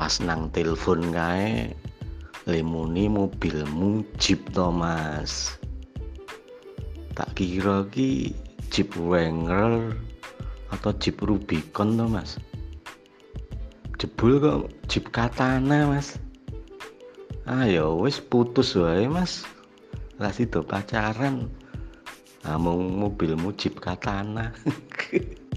pas nang telepon kae lemuni mobilmu Jeep to Mas. Tak kira ki Jeep Wrangler atau Jeep Rubicon to Mas. Jebul kok Jeep Katana Mas. Ayo wis putus wae Mas. Lah sido pacaran. Ah, Namun mobilmu Jeep Katana.